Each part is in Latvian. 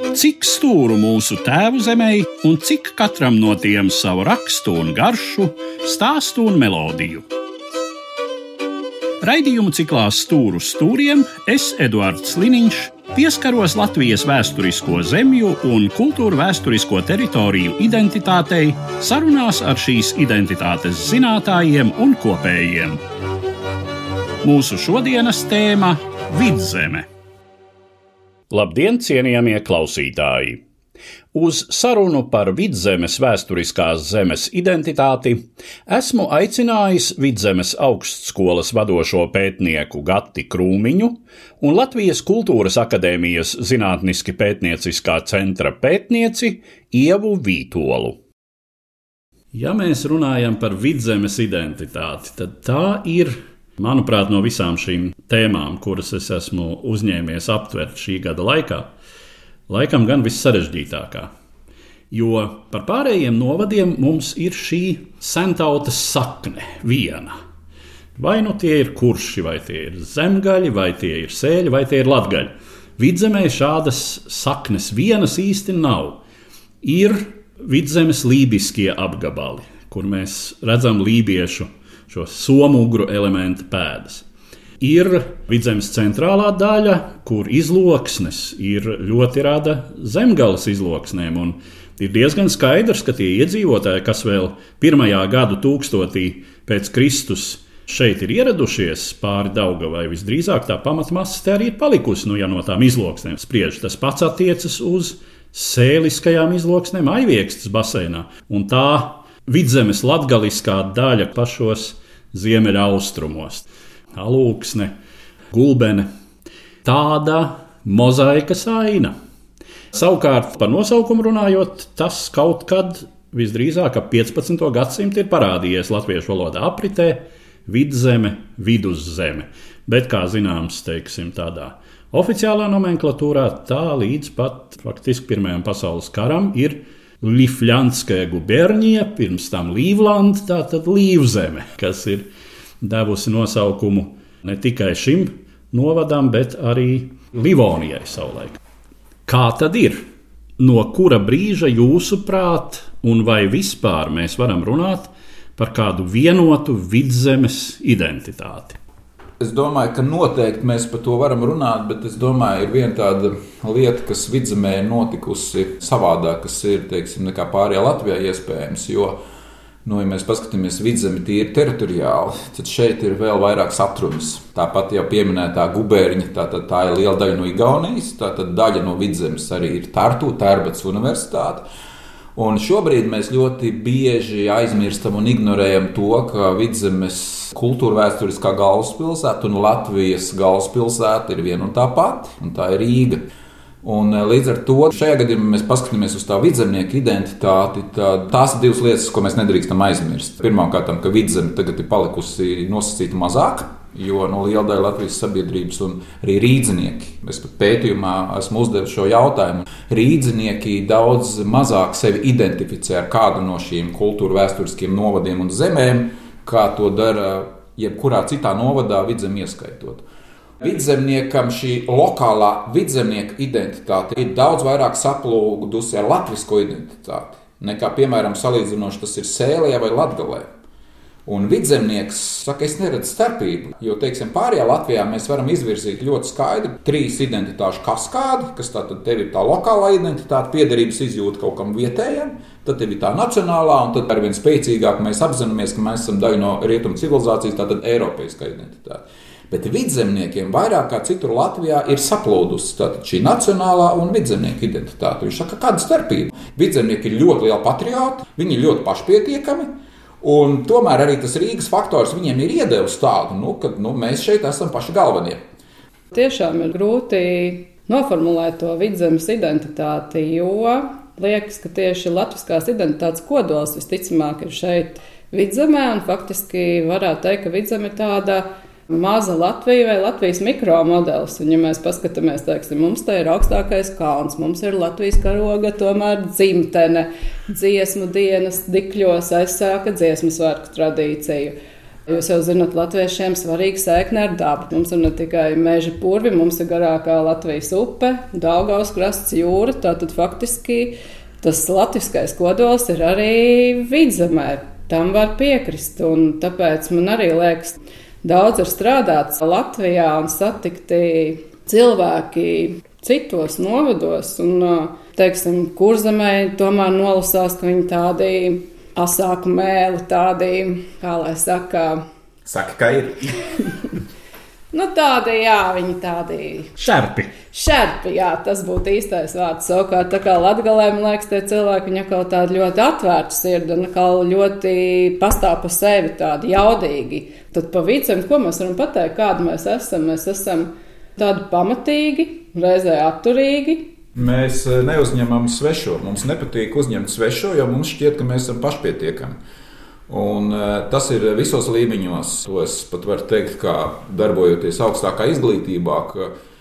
Cik stūru mūsu tēvu zemē, un cik katram no tiem savu rakstu un garšu, stāstu un melodiju. Raidījumu ciklā Stūru stūriem es, Eduards Liniņš, pieskaros Latvijas vēsturisko zemju un kultūra vēsturisko teritoriju identitātei sarunās ar šīs identitātes zinātājiem un kopējiem. Mūsu šodienas tēma - Vidzeme. Labdien, cienījamie klausītāji! Uz sarunu par vidzemes vēsturiskās zemes identitāti esmu aicinājis Vidzemes augstskolas vadošo pētnieku Gati Krūmiņu un Latvijas Kultūras akadēmijas zinātniski pētnieciskā centra pētnieci Ievu Vītolu. Ja mēs runājam par vidzemes identitāti, tad tā ir Manuprāt, no visām šīm tēmām, kuras es esmu uzņēmies aptvert šī gada laikā, laikam gan vissarežģītākā. Jo par pārējiem novadiem mums ir šī sentautas sakne viena. Vai nu tie ir kurši, vai tie ir zemgaļi, vai tie ir sēļi, vai tie ir latgaļi. Vidzemē šādas saknes vienas īsti nav. Ir vidzemes lībiskie apgabali, kur mēs redzam lībiešu šo somugru elementu pēdas. Ir vidzemes centrālā daļa, kur izloksnes ir ļoti rada zemgālas izloksnēm. Ir diezgan skaidrs, ka tie iedzīvotāji, kas vēl pirmajā gadu tūkstotī pēc Kristus šeit ir ieradušies pāri Daugavai, visdrīzāk tā pamatmasa te arī ir palikusi. Nu, ja no tām izloksnēm spriež, tas pats attiecas uz sēliskajām izloksnēm Aiviekstas baseinā. Un tā vidzemes latgaliskā daļa pašos ziemeļaustrumos. Alūksne, gulbene. Tāda mozaikas aina. Savukārt par nosaukumu runājot, tas kaut kad visdrīzāk ap 15. gadsimtu ir parādījies latviešu valodā apritē vidzeme, viduszeme. Bet, kā zināms, teiksim, tādā oficiālā nomenklatūrā tā līdz pat faktiski Pirmajam pasaules karam ir Lifļanskajā gubernija, pirms tam Līvlanda, tātad Līvzeme, kas ir devusi nosaukumu ne tikai šim novadam, bet arī Livonijai savulaik. Kā tad ir? No kura brīža jūsuprāt, un vai vispār mēs varam runāt par kādu vienotu vidzemes identitāti? Es domāju, ka noteikti mēs par to varam runāt, bet es domāju, ir viena tāda lieta, kas vidzemē ir notikusi savādāk, kas ir teiksim, nekā pārējā Latvijā iespējams. Jo, nu, ja mēs paskatāmies vidzemi tīri teritoriāli, tad šeit ir vēl vairāk satrunas. Tāpat jau pieminētā gubērņa, tā, tā, tā ir liela daļa no Igaunijas, tā daļa no vidzemes arī ir Tartu, Tērbats universitāte. Un šobrīd mēs ļoti bieži aizmirstam un ignorējam to, ka Vidzemes kultūra vēsturiskā galvaspilsēta un Latvijas galvaspilsēta ir viena un tā pati, un tā ir Rīga. Un eh, līdz ar to šajā gadījumā mēs paskatāmies uz tā vidzemnieka identitāti. Tās ir divas lietas, ko mēs nedrīkstam aizmirst. Pirmkārt, ka vidzeme tagad ir palikusi nosacīta mazāk, Jo no liela daļa Latvijas sabiedrības un arī rīznieki, es pat pētījumā esmu uzdevis šo jautājumu. Rīznieki daudz mazāk sevi identificē ar kādu no šīm kultūra vēsturiskiem novadiem un zemēm, kā to dara jebkurā citā novadā, vidzem ieskaitot. Vidzemniekam šī lokālā vidzemnieka identitāte ir daudz vairāk saplūdusi ar latviešu identitāti nekā, piemēram, salīdzinoši tas ir Sēlē vai Latvijā. Un vidzemnieks saka, es neredzu starpību. Jo, teiksim, pārējā Latvijā mēs varam izvirzīt ļoti skaidru trīs identitāšu kaskādi, kas tātad tev ir tā lokālā identitāte, piederības izjūta kaut kam vietējam, tad tev ir tā nacionālā, un tad arvien spēcīgāk mēs apzināmies, ka mēs esam daļa no rietumu civilizācijas, tātad eiropeiskā identitāte. Bet vidzemniekiem vairāk kā citur Latvijā ir saplūdusi šī nacionālā un vidzemnieka identitāte. Viņš saka, kāda starpība? Vidzemnieki ir ļoti lieli patrioti, viņi ir ļoti pašpietiekami. Un tomēr arī tas Rīgas faktors viņiem ir iedevis tādu, nu, ka nu, mēs šeit esam paši galvenie. Tiešām ir grūti noformulēt to vidzemes identitāti, jo liekas, ka tieši latviskās identitātes kodols visticamāk ir šeit vidzemē, un faktiski varētu teikt, ka vidzeme ir tāda maza Latvija vai Latvijas mikromodelis. Un, ja mēs paskatāmies, teiksim, mums te ir augstākais kalns, mums ir Latvijas karoga, tomēr dzimtene, dziesmu dienas dikļos aizsāka dziesmu svētku tradīciju. Jūs jau zināt, latviešiem svarīga sēkne ar dabu. Mums ir ne tikai meža purvi, mums ir garākā Latvijas upe, Daugaus krasts, jūra. Tātad faktiski tas latviskais kodols ir arī vidzemē. Tam var piekrist, un tāpēc man arī liekas, daudz ir strādāts Latvijā un satikti cilvēki citos novados. Un, teiksim, kurzemē tomēr nolasās, ka viņi tādi asāku mēli, tādi, kā lai saka, Saka, ka ir. nu, tādi, jā, viņi tādi. Šerpi. Šerpi, jā, tas būtu īstais vārds. Savukārt, tā kā latgalē, man liekas, tie cilvēki, viņi kaut tādi ļoti atvērti sirdi un kā ļoti pastāv pa sevi tādi jaudīgi. Tad pa vicam, ko mēs varam pateikt, kādi mēs esam? Mēs esam tādi pamatīgi, reizē atturīgi, Mēs eh, neuzņemam svešo. Mums nepatīk uzņemt svešo, jo mums šķiet, ka mēs esam pašpietiekami. Un, uh, tas ir visos līmeņos. To es pat varu teikt, kā darbojoties augstākā izglītībā.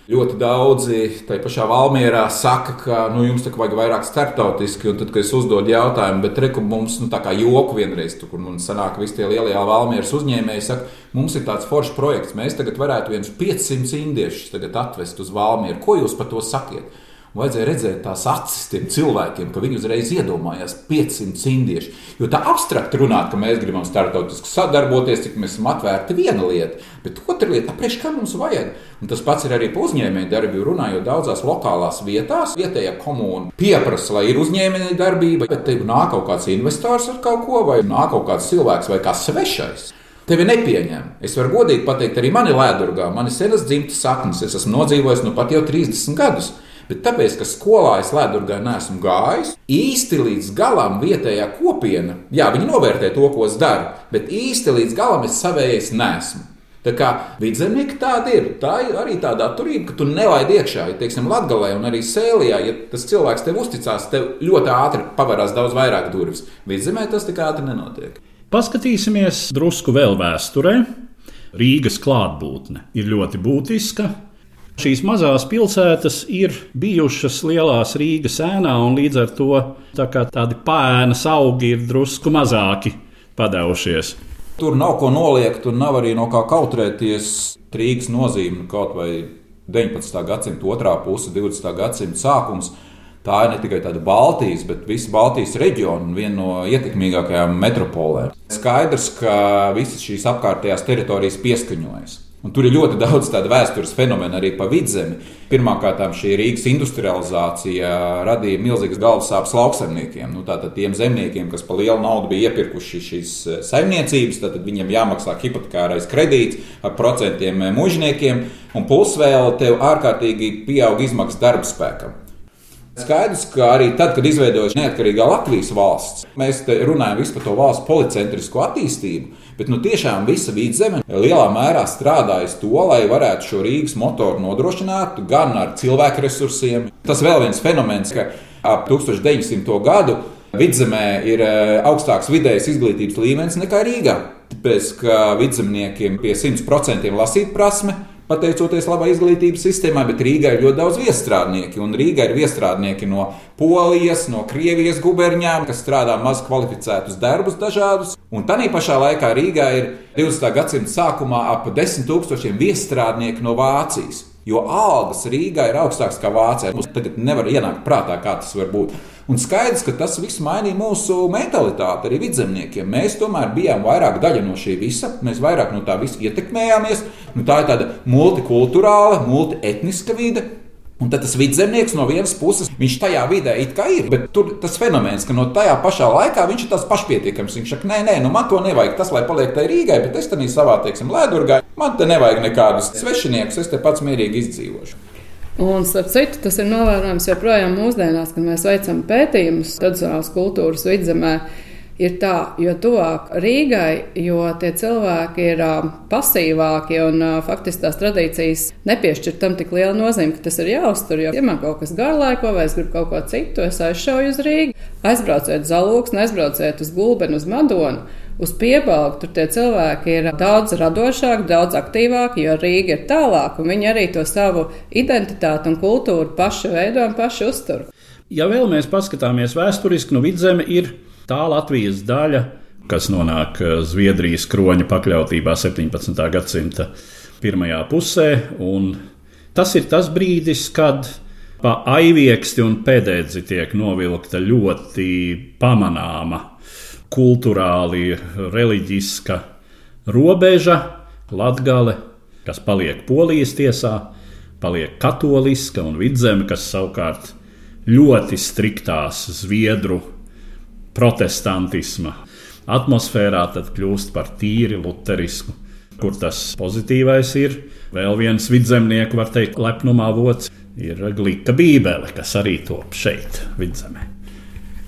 Ļoti daudzi tajā pašā Valmjerā saka, ka nu, jums tā vajag vairāk starptautiski, un tad, kad es uzdodu jautājumu, bet reku mums nu, tā kā joku vienreiz, tur, kur man sanāk, visi tie lielie Valmjeras uzņēmēji saka, mums ir tāds foršs projekts, mēs tagad varētu viens 500 indiešus atvest uz Valmjeru. Ko jūs par to sakiet? Vajadzēja redzēt tās acis tiem cilvēkiem, ka viņi uzreiz iedomājās 500 indiešu. Jo tā abstrakt runāt, ka mēs gribam starptautiski sadarboties, cik mēs esam atvērti, viena lieta. Bet otra lieta, priekš kā mums vajag. Un tas pats ir arī par uzņēmēju darbību. Runājot daudzās lokālās vietās, vietējā komūna pieprasa, lai ir uzņēmēja darbība, bet te nāk kaut kāds investors ar kaut ko, vai nāk kaut kāds cilvēks vai kā svešais. Tevi nepieņem. Es varu godīgi pateikt, arī mani Lēdurgā, mani senas dzimtas saknes, es esmu nodzīvojis nu pat jau 30 gadus. Bet tāpēc, ka skolā es ledurgā neesmu gājis, īsti līdz galam vietējā kopiena, jā, viņi novērtē to, ko es daru, bet īsti līdz galam es savējais nesmu. Tā kā vidzemnieki tāda ir. Tā ir arī tāda atturība, ka tu nelaidi iekšā. Ja, teiksim, Latvijā un arī Sēlijā, ja tas cilvēks tev uzticās, tev ļoti ātri pavarās daudz vairāk durvis. Vidzemē tas tik ātri nenotiek. Paskatīsimies drusku vēl vēsturē. Rīgas klātbūtne ir ļoti būtiska. Šīs mazās pilsētas ir bijušas lielās Rīgas ēnā, un līdz ar to tā tādi pēnas augi ir drusku mazāki padevušies. Tur nav ko noliegt, un nav arī no kā kautrēties. Rīgas nozīme kaut vai 19. gadsimta otrā puse, 20. gadsimta sākums. Tā ir ne tikai tāda Baltijas, bet visa Baltijas reģiona un viena no ietekmīgākajām metropolēm. Skaidrs, ka visas šīs apkārtējās teritorijas pieskaņojas. Un tur ir ļoti daudz tādu vēstures fenomenu arī pa vidzemi. Pirmkārt, šī Rīgas industrializācija radīja milzīgas galvas sāpes lauksaimniekiem. Nu, tātad tiem zemniekiem, kas par lielu naudu bija iepirkuši šīs eh, saimniecības, tad viņiem jāmaksā hipotekārais kredīts ar procentiem eh, mužniekiem, un plus vēl tev ārkārtīgi pieaug izmaksas darba spēkam. Skaidrs, ka arī tad, kad izveidojas neatkarīgā Latvijas valsts, mēs runājam par to valsts policentrisko attīstību. Bet nu, tiešām visa vidzeme lielā mērā strādājas to, lai varētu šo Rīgas motoru nodrošināt gan ar cilvēku resursiem. Tas vēl viens fenomens, ka ap 1900. gadu vidzemē ir e, augstāks vidējais izglītības līmenis nekā Rīgā. Tāpēc, ka vidzemniekiem pie 100% lasīt prasme, pateicoties labai izglītības sistēmai, bet Rīgā ir ļoti daudz viestrādnieki. Un Rīgā ir viestrādnieki no Polijas, no Krievijas guberņām, kas strādā maz kvalificētus darbus dažādus. Un tā pašā laikā Rīgā ir 20. gadsimta sākumā ap 10 tūkstošiem viestrādnieku no Vācijas. Jo algas Rīgā ir augstākas nekā Vācijā. Mums tagad nevar ienākt prātā, kā tas var būt. Un skaidrs, ka tas viss mainīja mūsu mentalitāti arī vidzemniekiem. Mēs tomēr bijām vairāk daļa no šī visa, mēs vairāk no tā visa ietekmējāmies. Nu, tā ir tāda multikulturāla, multietniska vide. Un tad tas vidzemnieks no vienas puses, viņš tajā vidē it kā ir, bet tur tas fenomens, ka no tajā pašā laikā viņš ir tas pašpietiekams. Viņš saka, nē, nē, nu man to nevajag, tas lai paliek tai Rīgai, bet es tam savā, teiksim, lēdurgā, man te nevajag nekādus svešiniekus, es te pats mierīgi izdzīvošu. Un, starp citu, tas ir novērojams joprojām mūsdienās, kad mēs veicam pētījumus tradicionālās kultūras vidzemē. Ir tā, jo tuvāk Rīgai, jo tie cilvēki ir pasīvāki un faktiski tās tradīcijas nepiešķir tam tik lielu nozīmi, ka tas ir jāuztur. Jo, ja man kaut kas garlaiko vai es gribu kaut ko citu, es aizšauju uz Rīgu, aizbrauciet uz Zalūksni, aizbrauciet uz Gulbenu, uz Madonu uz piebalgu, tur tie cilvēki ir daudz radošāki, daudz aktīvāki, jo Rīga ir tālāk, un viņi arī to savu identitāti un kultūru paši veido un paši uztur. Ja vēl mēs paskatāmies vēsturiski, nu vidzeme ir tā Latvijas daļa, kas nonāk Zviedrijas kroņa pakļautībā 17. gadsimta pirmajā pusē. Tas ir tas brīdis, kad pa aivieksti un pēdēdzi tiek novilkta ļoti pamanāma kultūrāli, reliģiska robeža, Latgale, kas paliek polijas tiesā, paliek katoliska un vidzeme, kas savukārt ļoti striktās zviedru protestantisma atmosfērā tad kļūst par tīri luterisku, kur tas pozitīvais ir. Vēl viens vidzemnieku, var teikt, lepnumā vots ir glīta bībele, kas arī top šeit, vidzemē.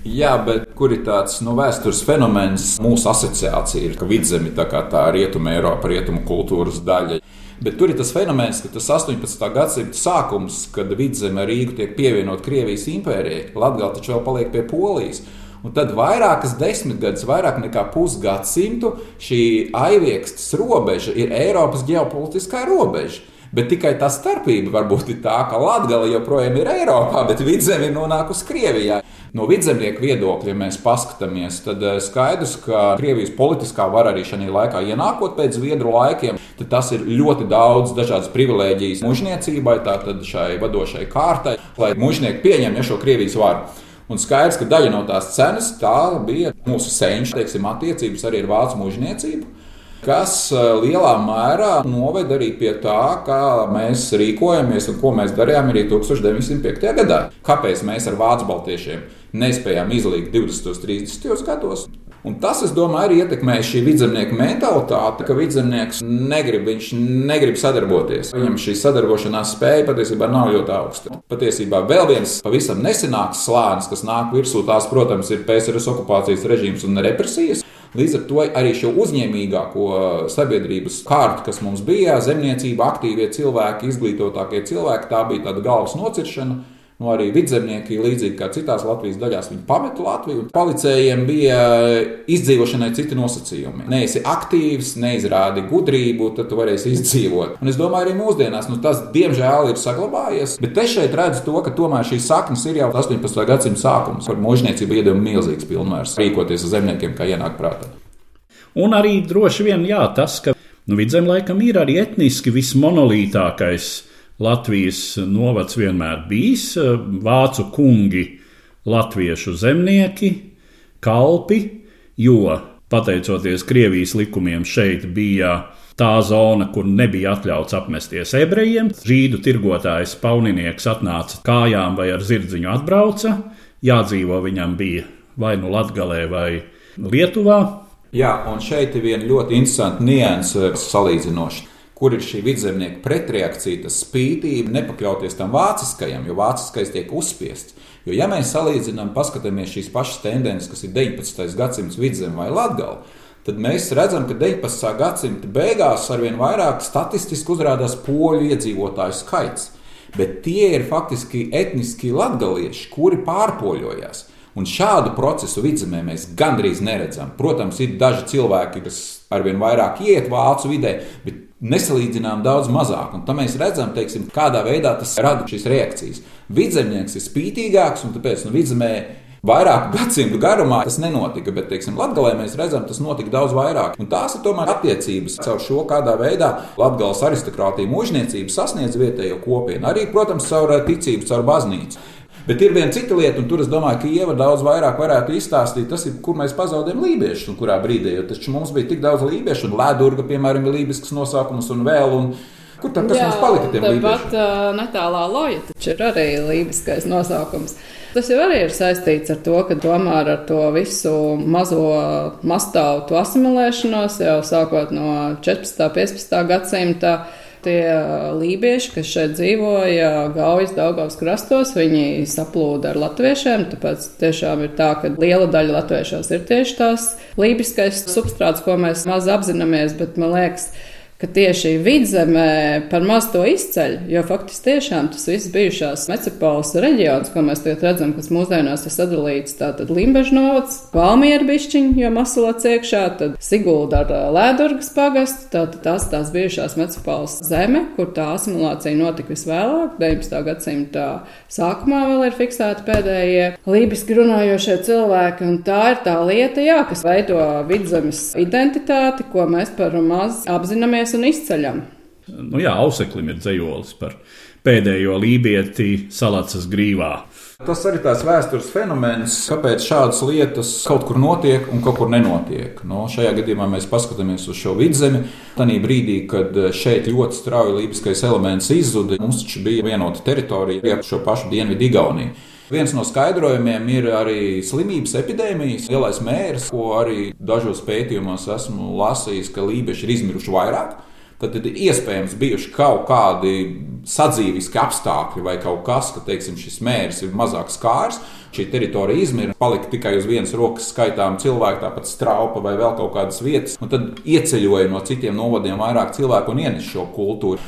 Jā, bet kur ir tāds nu, vēstures fenomens, mūsu asociācija ir, ka vidzemi tā kā tā rietuma Eiropa, rietumu kultūras daļa. Bet tur ir tas fenomens, ka tas 18. gadsimta sākums, kad vidzeme Rīga tiek pievienot Krievijas impērijai, Latvija taču vēl paliek pie Polijas. Un tad vairākas desmitgades, vairāk nekā pusgadsimtu, šī aiviekstas robeža ir Eiropas ģeopolitiskā robeža. Bet tikai tā starpība varbūt ir tā, ka Latvija joprojām ir Eiropā, bet vidzeme ir nonākusi Krievijā. No vidzemnieku viedokļa, ja mēs paskatāmies, tad eh, skaidrs, ka Krievijas politiskā vara arī šajā laikā ienākot pēc Zviedru laikiem, tad tas ir ļoti daudz dažādas privilēģijas mužniecībai, tātad šai vadošai kārtai, lai mužnieki pieņem ja, šo Krievijas varu. Un skaidrs, ka daļa no tās cenas tā bija mūsu senču teiksim, attiecības arī ar vācu mužniecību kas eh, lielā mērā noved arī pie tā, kā mēs rīkojamies un ko mēs darījām arī 1905. gadā. Kāpēc mēs ar vācu baltiešiem nespējām izlīgt 20. un 30. gados? Un tas, es domāju, arī ietekmēja šī vidzemnieka mentalitāte, ka vidzemnieks negrib, viņš negrib sadarboties. Viņam šī sadarbošanās spēja patiesībā nav ļoti augsta. Patiesībā vēl viens pavisam nesenāks slānis, kas nāk virsū, tās, protams, ir PSRS okupācijas režīms un represijas. Līdz ar to arī šo uzņēmīgāko sabiedrības kārtu, kas mums bija, zemniecība, aktīvie cilvēki, izglītotākie cilvēki, tā bija tāda galvas nociršana. Nu, arī vidzemnieki, līdzīgi kā citās Latvijas daļās, viņi pameta Latviju. Policējiem bija izdzīvošanai citi nosacījumi. Neesi aktīvs, neizrādi gudrību, tad tu varēsi izdzīvot. Un es domāju, arī mūsdienās nu, tas diemžēl ir saglabājies. Bet es šeit redzu to, ka tomēr šīs saknes ir jau 18. gadsimta sākums. Par mūžniecību iedod milzīgs pilnvērs rīkoties ar zemniekiem, kā ienāk prātā. Un arī droši vien jā, tas, ka nu, vidzem laikam ir arī etniski vismonolītākais Latvijas novads vienmēr bijis, vācu kungi, latviešu zemnieki, kalpi, jo pateicoties Krievijas likumiem šeit bija tā zona, kur nebija atļauts apmesties ebrejiem. Žīdu tirgotājs pauninieks atnāca kājām vai ar zirdziņu atbrauca, jādzīvo viņam bija vai nu Latgalē vai Lietuvā. Jā, un šeit ir viena ļoti interesanta nianse salīdzinoša kur ir šī vidzemnieka pretreakcija, tas spītība, nepakļauties tam vāciskajam, jo vāciskais tiek uzspiests. Jo, ja mēs salīdzinām, paskatāmies šīs pašas tendences, kas ir 19. gadsimts vidzemē vai latgālē, tad mēs redzam, ka 19. gadsimta beigās arvien vairāk statistiski uzrādās poļu iedzīvotāju skaits. Bet tie ir faktiski etniski latgalieši, kuri pārpoļojās. Un šādu procesu vidzemē mēs gandrīz neredzam. Protams, ir daži cilvēki, kas arvien vairāk iet vācu vidē, bet nesalīdzinām daudz mazāk. Un tam mēs redzam, teiksim, kādā veidā tas rada šīs reakcijas. Vidzemnieks ir spītīgāks, un tāpēc nu, vidzemē vairāku gadsimtu garumā tas nenotika. Bet, teiksim, Latvijā mēs redzam, tas notika daudz vairāk. Un tās ir tomēr attiecības caur šo, kādā veidā Latvijas aristokrātija mūžniecība sasniedz vietējo kopienu. Arī, protams, caur ticību, caur baznīcu. Bet ir viena cita lieta, un tur es domāju, ka Ieva daudz vairāk varētu izstāstīt, tas ir, kur mēs pazaudējam lībiešus un kurā brīdī. Jo taču mums bija tik daudz lībiešu, un Lēdurga, piemēram, ir lībisks nosaukums un vēl. Un, Kur tad kas Jā, mums palika? Tāpat uh, netālā loja, taču ir arī lībiskais nosaukums. Tas jau arī ir saistīts ar to, ka tomēr ar to visu mazo mastautu asimilēšanos jau sākot no 14. un 15. gadsimta Tie lībieši, kas šeit dzīvoja Gaujas Daugavas krastos, viņi saplūda ar latviešiem, tāpēc tiešām ir tā, ka liela daļa latviešos ir tieši tās lībiskais substrāts, ko mēs maz apzināmies, bet man liekas, ka tieši vidzemē par maz to izceļ, jo faktiski tiešām tas viss bijušās metropoles reģions, ko mēs tagad redzam, kas mūsdienās ir sadalīts, tātad Limbežnovads, Valmiera bišķiņa, jo masalots iekšā, tad Sigulda ar Lēdurgas pagastu, tātad tās tās bijušās metropoles zeme, kur tā asimilācija notika visvēlāk, 19. gadsimta sākumā vēl ir fiksēti pēdējie lībiski runājošie cilvēki, un tā ir tā lieta, jā, kas veido vidzemes identitāti, ko mēs par maz apzināmies un izceļam. Nu jā, Auseklim ir dzējolis par pēdējo lībieti salacas grīvā. Tas arī tāds vēstures fenomens, kāpēc šādas lietas kaut kur notiek un kaut kur nenotiek. No, šajā gadījumā mēs paskatāmies uz šo vidzemi. Tanī brīdī, kad šeit ļoti strauji lībiskais elements izzuda, mums taču bija vienota teritorija ap šo pašu dienvidu Igauniju. Viens no skaidrojumiem ir arī slimības epidēmijas, lielais mērs, ko arī dažos pētījumos esmu lasījis, ka lībieši ir izmiruši vairāk tad ir iespējams bijuši kaut kādi sadzīviski apstākļi vai kaut kas, ka teiksim, šis mērs ir mazāk skārs. Šī teritorija izmirra, palika tikai uz vienas rokas skaitām cilvēku, tāpat straupa vai vēl kaut kādas vietas. Un tad ieceļoja no citiem novadiem vairāk cilvēku un ienes šo kultūru.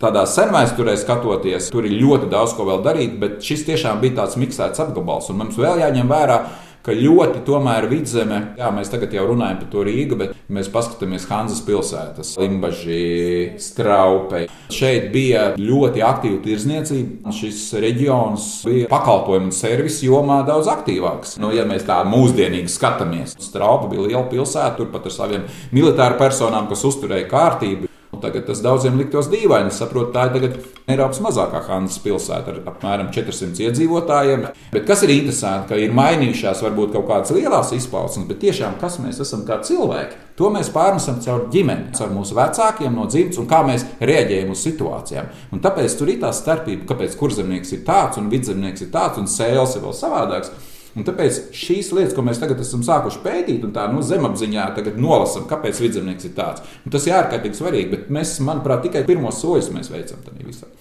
Tādā senvēsturē skatoties, tur ir ļoti daudz ko vēl darīt, bet šis tiešām bija tāds miksēts apgabals. Un mums vēl jāņem vērā, ka ļoti tomēr vidzeme, jā, mēs tagad jau runājam par to Rīgu, bet mēs paskatāmies Hanzas pilsētas, Limbaži, Straupei. Šeit bija ļoti aktīva tirzniecība. Šis reģions bija pakalpojumu un servisu jomā daudz aktīvāks. Nu, ja mēs tā mūsdienīgi skatāmies, Straupa bija liela pilsēta, turpat ar saviem militāru personām, kas uzturēja kārtību. Tagad tas daudziem liktos dīvaini. Es saprotu, tā ir Eiropas mazākā Hanzas pilsēta ar apmēram 400 iedzīvotājiem. Bet kas ir interesanti, ka ir mainījušās varbūt kaut kādas lielas izpausmes, bet tiešām kas mēs esam kā cilvēki, to mēs pārnesam caur ģimeni, caur mūsu vecākiem no dzimtas un kā mēs reaģējam uz situācijām. Un tāpēc tur ir tā starpība, kāpēc kurzemnieks ir tāds un vidzemnieks ir tāds un sēles ir vēl savādāks. Un tāpēc šīs lietas, ko mēs tagad esam sākuši pētīt, un tā nu, zemapziņā nolasām, kāpēc vidzemnieks ir tāds, un tas ir ārkārtīgi svarīgi. Bet mēs, manuprāt, tikai pirmos soļus veicam tam visam.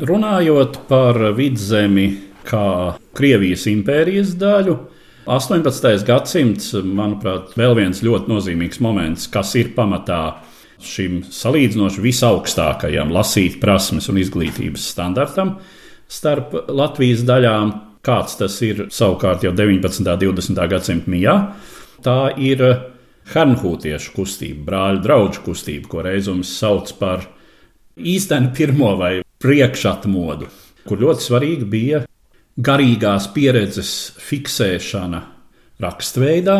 Runājot par vidzemi kā Krievijas impērijas daļu, 18. gadsimts, manuprāt, vēl viens ļoti nozīmīgs moments, kas ir pamatā šim salīdzinoši visaugstākajam lasīt prasmes un izglītības standartam starp Latvijas daļām Kāds tas ir savukārt jau 19. un 20. gadsimta mijā, tā ir Hernhūtiešu kustība, brāļu draugu kustība, ko reizums sauc par īstenu pirmo vai priekšatmodu, kur ļoti svarīgi bija garīgās pieredzes fiksēšana rakstveidā,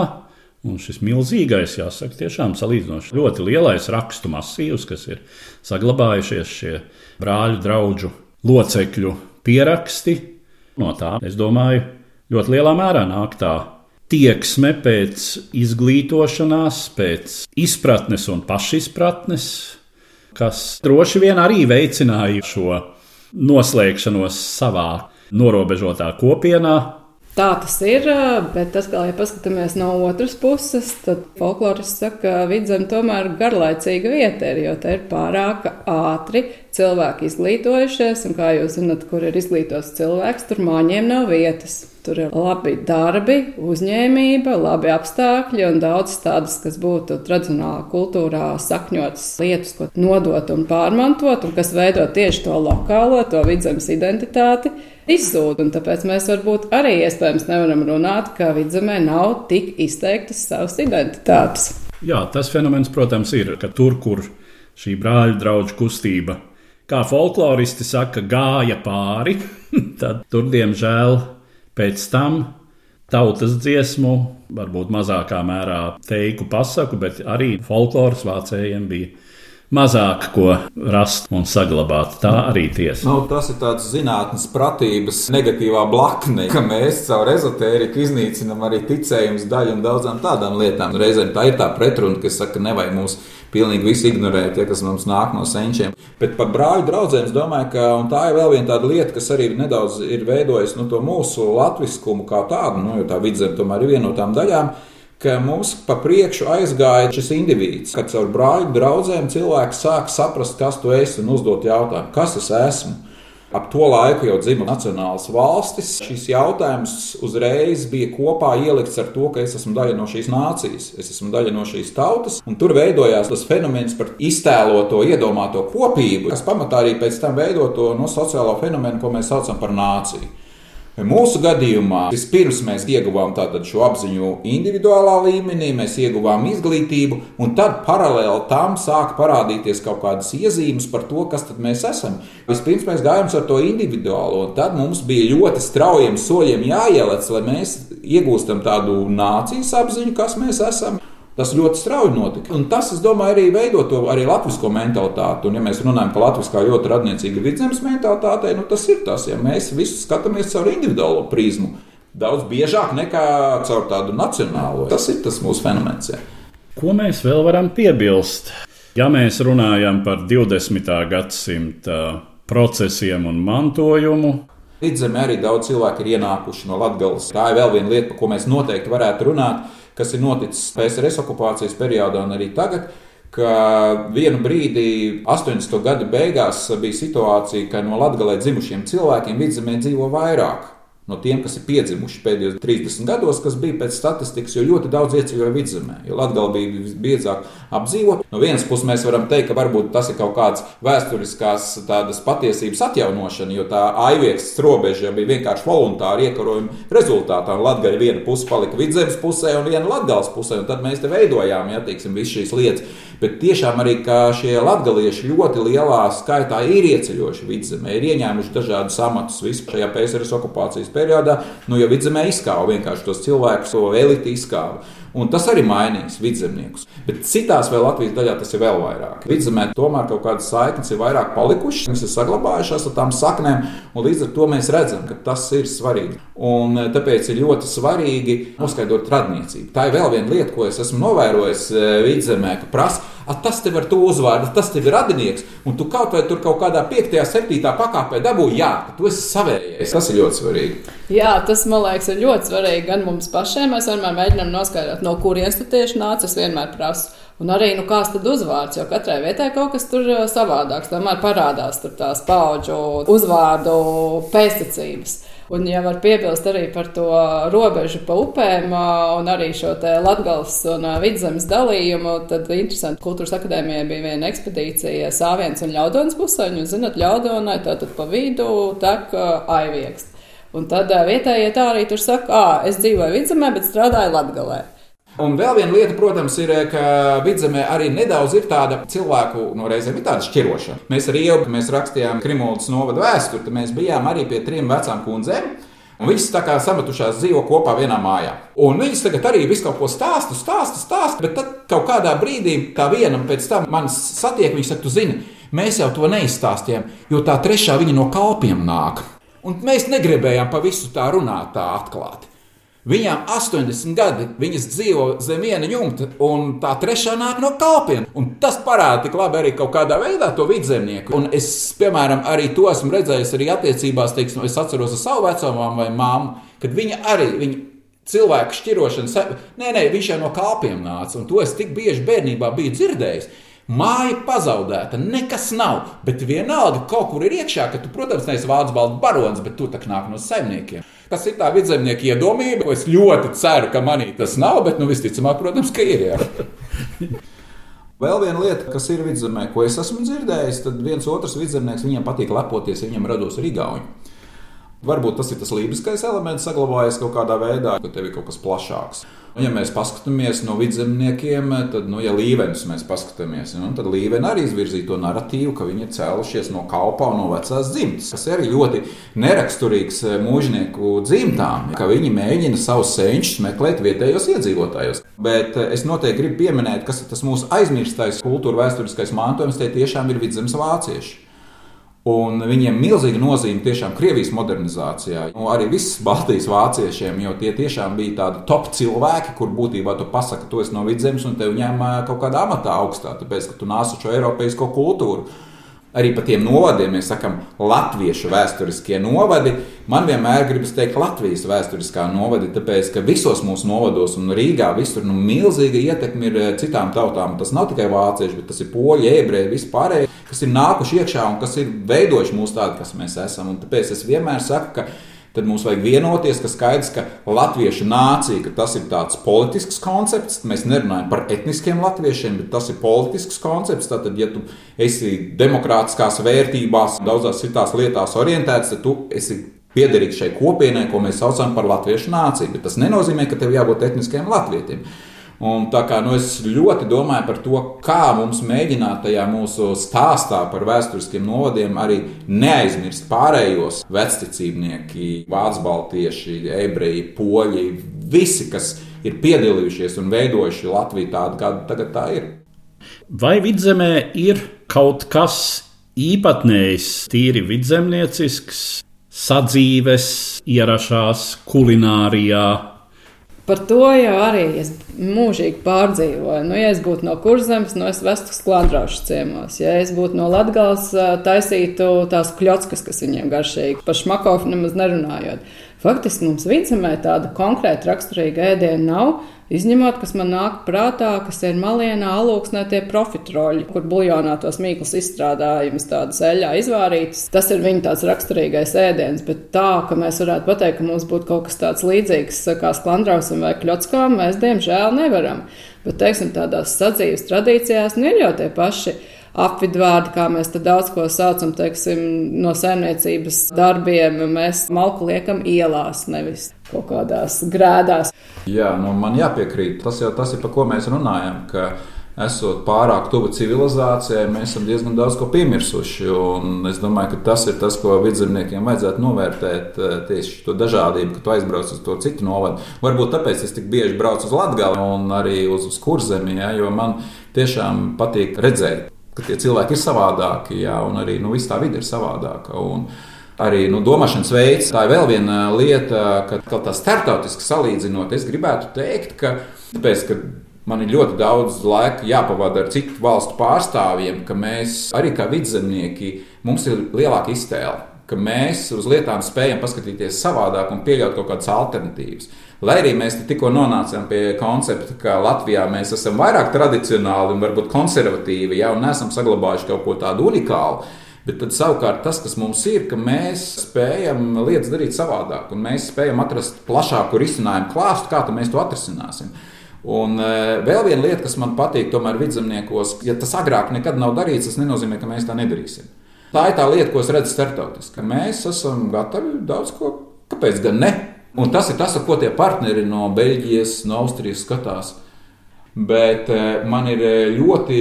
Un šis milzīgais, jāsaka, tiešām salīdzinoši ļoti lielais rakstu masīvs, kas ir saglabājušies šie brāļu draugu locekļu pieraksti, No tā, es domāju, ļoti lielā mērā nāk tā tieksme pēc izglītošanās, pēc izpratnes un pašizpratnes, kas droši vien arī veicināja šo noslēgšanos savā norobežotā kopienā, Tā tas ir, bet tas, kā ja paskatāmies no otras puses, tad folklorists saka, ka vidzem tomēr garlaicīga vieta ir, jo te ir pārāk ātri cilvēki izglītojušies, un kā jūs zinat, kur ir izglītots cilvēks, tur māņiem nav vietas. Tur ir labi darbi, uzņēmība, labi apstākļi un daudz tādas, kas būtu tradicionālā kultūrā sakņotas lietas, ko nodot un pārmantot, un kas veido tieši to lokālo, to vidzemes identitāti izzūd. Tāpēc mēs varbūt arī iespējams nevaram runāt, ka vidzemē nav tik izteiktas savas identitātes. Jā, tas fenomens, protams, ir, ka tur, kur šī brāļu draugu kustība, kā folkloristi saka, gāja pāri, tad tur, diemžēl, pēc tam tautas dziesmu, varbūt mazākā mērā teiku pasaku, bet arī folkloras vācējiem bija mazāk ko rast un saglabāt. Tā arī tiesa. Nu, tas ir tāds zinātnīs pratības negatīvā blakne, ka mēs caur ezotēriku iznīcinām arī ticējums daļu un daudzām tādām lietām. Reizēm tā ir tā pretruna, kas saka, nevajag mūs pilnīgi visu ignorēt, ja kas mums nāk no senčiem. Bet par brāļu draugiem es domāju, ka tā ir vēl viena tāda lieta, kas arī nedaudz ir veidojusi nu, mūsu latviskumu kā tādu, nu, jo tā vidzeme tomēr ir viena no tām daļām ka mums pa priekšu aizgāja šis indivīds, kad caur brāļu draugiem cilvēks sāk saprast, kas tu esi un uzdot jautājumu, kas es esmu. Ap to laiku jau dzima nacionālas valstis. Šis jautājums uzreiz bija kopā ielikts ar to, ka es esmu daļa no šīs nācijas, es esmu daļa no šīs tautas. Tur veidojās tas fenomens par iztēloto, iedomāto kopību, kas pamatā arī pēc tam veido to no sociālo fenomenu, ko mēs saucam par nāciju. Mūsu gadījumā vispirms mēs ieguvām šo apziņu individuālā līmenī, mēs ieguvām izglītību, un tad paralēli tam sāka parādīties kaut kādas iezīmes par to, kas mēs esam. Vispirms mēs gājām ar to individuālo, un tad mums bija ļoti straujiem soļiem jāielec, lai mēs iegūstam tādu nācijas apziņu, kas mēs esam. Tas ļoti strauji notika. Un tas, domāju, arī veido to arī latviešu mentalitāti. Un, ja mēs runājam par latviešu ļoti radniecīgu vidzemes mentalitātei, nu, tas ir tas, ja mēs visi skatāmies caur individuālo prizmu. Daudz biežāk nekā caur tādu nacionālo. Tas ir tas mūsu fenomens. Ja. Ko mēs vēl varam piebilst? Ja mēs runājam par 20. gadsimta procesiem un mantojumu, Vidzemē arī daudz cilvēku ir ienākuši no Latvijas. Tā ir vēl viena lieta, par ko mēs noteikti varētu runāt kas ir noticis PSRS okupācijas periodā un arī tagad. Vienu brīdi, 80. gada beigās, bija situācija, ka no Latvijas dzimušiem cilvēkiem vidzemē dzīvo vairāk no tiem, kas ir piedzimuši pēdējos 30 gados, kas bija pēc statistikas, jo ļoti daudz ieceļoja vidzemē, jo Latvija bija biezāk apdzīvot. No vienas puses mēs varam teikt, ka varbūt tas ir kaut kāds vēsturiskās tādas patiesības atjaunošana, jo tā aiviekstas robeža bija vienkārši voluntāra iekarojuma rezultātā. Latvija viena puse palika vidzemes pusē un viena Latvijas pusē, un tad mēs te veidojām, ja teiksim, visas šīs lietas. Bet tiešām arī šie latgalieši ļoti lielā skaitā ir ieceļojuši vidzemē, ir ieņēmuši dažādus amatus vispār šajā PSRS okupācijas periodā. Nu, jo vidzemē izkāva vienkārši tos cilvēkus, to eliti izkāva. Un tas arī mainīs vidzemniekus. Bet citās vēl Latvijas daļā tas ir vēl vairāk. Vidzemē tomēr kaut kādas saiknes ir vairāk palikušas, viņas ir saglabājušās ar tām saknēm, un līdz ar to mēs redzam, ka tas ir svarīgi. Un eh, tāpēc ir ļoti svarīgi noskaidrot radniecību. Tā ir vēl viena lieta, ko es esmu novērojis eh, vidzemē, ka prasa A, tas tev ir to uzvārdu, tas tev ir radinieks, un tu kaut vai tur kaut kādā 5, 7 pakāpē dabūji, jā, ka tu esi savējais. Tas ir ļoti svarīgi. Jā, tas man liekas, ir ļoti svarīgi gan mums pašiem. Mēs vienmēr mēģinām noskaidrot, no kurienes tu tieši nāc. Es vienmēr prasu. Un arī, nu, kāds tad uzvārds, jo katrai vietai kaut kas tur savādāks. Tomēr parādās tur tās paudžu uzvārdu pēstniecības. Un, ja var piebilst arī par to robežu pa upēm un arī šo latgals un vidzemes dalījumu, tad interesanti, kultūras akadēmijai bija viena ekspedīcija Sāviens un Ļaudons pusē, un jūs zinat, Ļaudonai tātad pa vidu tek aiviekst. Un tad vietējie tā arī tur saka, ah, es dzīvoju vidzemē, bet strādāju latgalē. Un vēl viena lieta, protams, ir, ka vidzemē arī nedaudz ir tāda cilvēku, no reizēm ir tāda šķirošana. Mēs arī jau, kad mēs rakstījām Krimuldas novada vēsturi, tad mēs bijām arī pie trim vecām kundzēm. Un viņas tā kā sametušās dzīvo kopā vienā mājā. Un viņas tagad arī visu kaut ko stāsta, stāsta, stāsta. Bet tad kaut kādā brīdī tā viena pēc tam man satiek, viņa saka, tu zini, mēs jau to neizstāstījām, jo tā trešā viņa no kalpiem nāk. Un mēs negribējām pa visu tā runāt tā atklāti. Viņām 80 gadi, viņas dzīvo zem viena jumta, un tā trešā nāk no kalpiem. Un tas parāda tik labi arī kaut kādā veidā to vidzemnieku. Un es, piemēram, arī to esmu redzējis arī attiecībās, teiksim, es atceros ar savu vecumām vai māmu, kad viņa arī. Viņa Cilvēku šķirošana, nē, nē, viņš jau no kalpiem nāca, un to es tik bieži bērnībā biju dzirdējis. Māja pazaudēta, nekas nav, bet vienalga kaut kur ir iekšā, ka tu, protams, neesi vācu baldu barons, bet tu tā nāk no saimniekiem. Tas ir tā vidzemnieka iedomība. Es ļoti ceru, ka manī tas nav, bet nu, visticamāk, protams, ka ir. Vēl viena lieta, kas ir vidzemē, ko es esmu dzirdējis, tad viens otrs vidzemnieks viņam patīk lepoties, viņam rados arī gauņi. Varbūt tas ir tas lībiskais elements, saglabājies kaut kādā veidā, ka tev ir kaut kas plašāks. Un, ja mēs paskatāmies no vidzemniekiem, tad, nu, ja līmenis mēs paskatāmies, nu, tad līmeni arī izvirzīja to narratīvu, ka viņi ir cēlušies no kalpa un no vecās dzimtas. Tas ir arī ļoti neraksturīgs eh, mūžnieku dzimtām, ka viņi mēģina savus senčus meklēt vietējos iedzīvotājos. Bet eh, es noteikti gribu pieminēt, kas ir tas mūsu aizmirstais kultūra vēsturiskais mantojums, tie tiešām ir vidzemes vācieši. Un viņiem milzīga nozīme tiešām Krievijas modernizācijā. Nu, arī viss Baltijas vāciešiem, jo tie tiešām bija tādi top cilvēki, kur būtībā tu pasaki, tu esi no vidzemes un tev ņem kaut kādā amatā augstā, tāpēc ka tu nāc šo eiropeisko kultūru. Arī par tiem novadiem mēs sakām, latviešu vēsturiskie novadi. Man vienmēr gribas teikt, Latvijas vēsturiskā novadi, tāpēc ka visos mūsu novados un Rīgā visur nu, milzīga ietekme ir citām tautām. Tas nav tikai vācieši, bet tas ir poļi, ebreji, vispārējie kas ir nākuši iekšā un kas ir veidojuši mūs tādu, kas mēs esam. Un tāpēc es vienmēr saku, ka tad mums vajag vienoties, ka skaidrs, ka latviešu nācija, ka tas ir tāds politisks koncepts. Mēs nerunājam par etniskiem latviešiem, bet tas ir politisks koncepts. Tātad, ja tu esi demokrātiskās vērtībās, daudzās citās lietās orientēts, tad tu esi piederīgs šai kopienai, ko mēs saucam par latviešu nāciju. Bet tas nenozīmē, ka tev jābūt etniskiem latviešiem. Un tā kā nu, es ļoti domāju par to, kā mums mēģināt tajā mūsu stāstā par vēsturiskiem novadiem arī neaizmirst pārējos vecticībnieki, vācu baltieši, ebreji, poļi, visi, kas ir piedalījušies un veidojuši Latviju tādu, kāda tagad tā ir. Vai vidzemē ir kaut kas īpatnējs, tīri vidzemniecisks, sadzīves, ierašās kulinārijā, Par to jau arī es mūžīgi pārdzīvoju. Nu, ja es būtu no kurzemes, nu, es vestu sklandrāšu ciemos. Ja es būtu no Latgales, taisītu tās kļockas, kas viņiem garšīgi, par šmakofu nemaz nerunājot. Faktiski mums vidzemē tāda konkrēta raksturīga ēdiena nav. Izņemot, kas man nāk prātā, kas ir malienā, alūksnē tie profitroļi, kur buļļonā tos mīklus izstrādājumus tādas eļļā izvārītas. Tas ir viņa tāds raksturīgais ēdiens, bet tā, ka mēs varētu pateikt, ka mums būtu kaut kas tāds līdzīgs kā sklandrausam vai kļockām, mēs diemžēl nevaram. Bet, teiksim, tādās sadzīves tradīcijās nu, ir jau tie paši apvidvārdi, kā mēs te daudz ko saucam, teiksim, no saimniecības darbiem. Mēs malku liekam ielās, nevis kaut kādās grēdās. Jā, nu man jāpiekrīt. Tas jau tas ir, par ko mēs runājam. Esot pārāk tuvu civilizācijai, mēs esam diezgan daudz ko piemirsuši. Es domāju, ka tas ir tas, ko vidzemniekiem vajadzētu novērtēt. Eh, tieši to dažādību, kad tu aizbrauc uz to citu novadu. Varbūt tāpēc es tik bieži braucu uz Latviju un arī uz, uz Kurzemi, ja, jo man tiešām patīk redzēt ka tie cilvēki ir savādāki, jā, un arī nu, viss tā vide ir savādāka. Un, Arī nu, domāšanas veids, tā ir vēl viena lieta, ka kaut tā startautiski salīdzinot, es gribētu teikt, ka, tāpēc, ka man ir ļoti daudz laika jāpavada ar citu valstu pārstāvjiem, ka mēs arī kā vidzemnieki, mums ir lielāka iztēle, ka mēs uz lietām spējam paskatīties savādāk un pieļaut kaut kādas alternatīvas. Lai arī mēs tikko nonācām pie koncepta, ka Latvijā mēs esam vairāk tradicionāli un varbūt konservatīvi, ja neesam saglabājuši kaut ko tādu unikālu. Bet tad savukārt tas, kas mums ir, ka mēs spējam lietas darīt savādāk, un mēs spējam atrast plašāku risinājumu klāstu, kā mēs to atrisināsim. Un e, vēl viena lieta, kas man patīk, tomēr vidzemniekos, ja tas agrāk nekad nav darīts, tas nenozīmē, ka mēs tā nedarīsim. Tā ir tā lieta, ko es redzu starptautiski. Mēs esam gatavi daudz ko, kāpēc gan ne? Un tas ir tas, ko tie partneri no Beļģijas, no Austrijas skatās. Bet eh, man ir eh, ļoti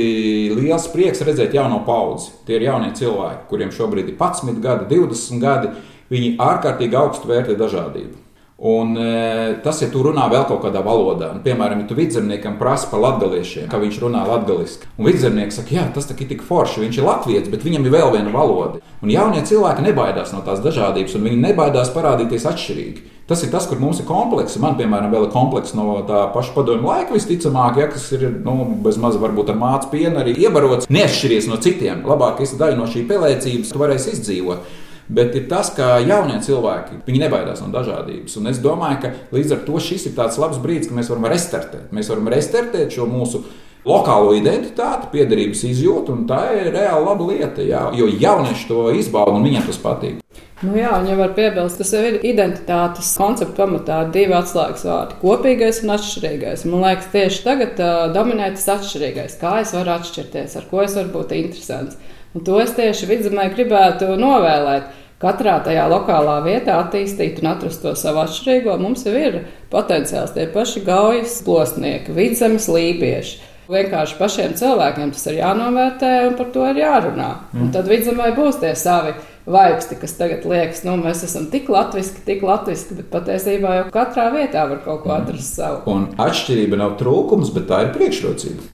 liels prieks redzēt jauno paudzi. Tie ir jaunie cilvēki, kuriem šobrīd ir 11 gadi, 20 gadi. Viņi ārkārtīgi augstu vērtē dažādību. Un, e, tas, ja tu runā vēl kaut kādā valodā, un, piemēram, ja tu vidzemniekam prasa par latgaliešiem, kā viņš runā latgaliski, un vidzemnieks saka, jā, tas ir tik forši, viņš ir latviečs, bet viņam ir vēl viena valoda. Un jaunie cilvēki nebaidās no tās dažādības, un viņi nebaidās parādīties atšķirīgi. Tas ir tas, kur mums ir komplekss. Man, piemēram, vēl ir komplekss no tā paša padomju laika, visticamāk, ja, kas ir nu, bez maz varbūt ar mācu pienu arī iebarots. Neatšķiries no citiem. Labāk esi daļa no šī pelēcības, tu varēsi izdzīvot. Bet ir tas, ka jaunie cilvēki nebaidās no dažādības. Un es domāju, ka līdz ar to šis ir tāds labs brīdis, ka mēs varam restartēt. Mēs varam restartēt šo mūsu lokālo identitāti, piederības izjūtu, un tā ir reāli laba lieta. Jā, jo jaunieši to izbauda un viņiem tas patīk. Nu jā, un jau var piebilst, tas jau ir identitātes koncepta pamatā divi atslēgas vārdi - kopīgais un atšķirīgais. Man liekas, tieši tagad uh, dominē tas atšķirīgais. Kā es varu atšķirties, ar ko es varu būt interesants. Un to es tieši vidzemē gribētu novēlēt katrā tajā lokālā vietā attīstīt un atrast to savu atšķirīgo. Mums jau ir potenciāls tie paši gaujas plosnieki, vidzemes lībieši. Vienkārši pašiem cilvēkiem tas ir jānovērtē un par to ir jārunā. Mm. Un tad vidzemē būs tie savi vaipsti, kas tagad liekas, nu, mēs esam tik latviski, tik latviski, bet patiesībā jau katrā vietā var kaut ko atrast savu. Un atšķirība nav trūkums, bet tā ir priekšrocība.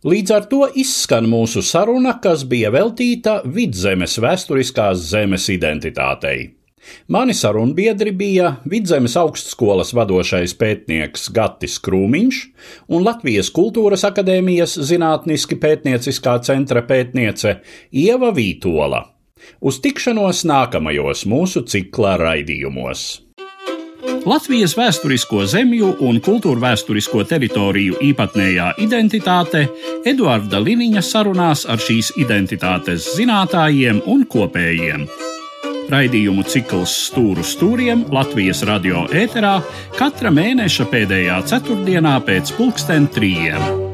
Līdz ar to izskan mūsu saruna, kas bija veltīta vidzemes vēsturiskās zemes identitātei. Mani sarunbiedri bija Vidzemes augstskolas vadošais pētnieks Gatis Krūmiņš un Latvijas Kultūras akadēmijas zinātniski pētnieciskā centra pētniece Ieva Vītola. Uz tikšanos nākamajos mūsu cikla raidījumos! Latvijas vēsturisko zemju un kultūra vēsturisko teritoriju īpatnējā identitāte Eduarda Liniņa sarunās ar šīs identitātes zinātājiem un kopējiem. Raidījumu cikls Stūru stūriem Latvijas radio ēterā katra mēneša pēdējā ceturtdienā pēc pulksten trījiem.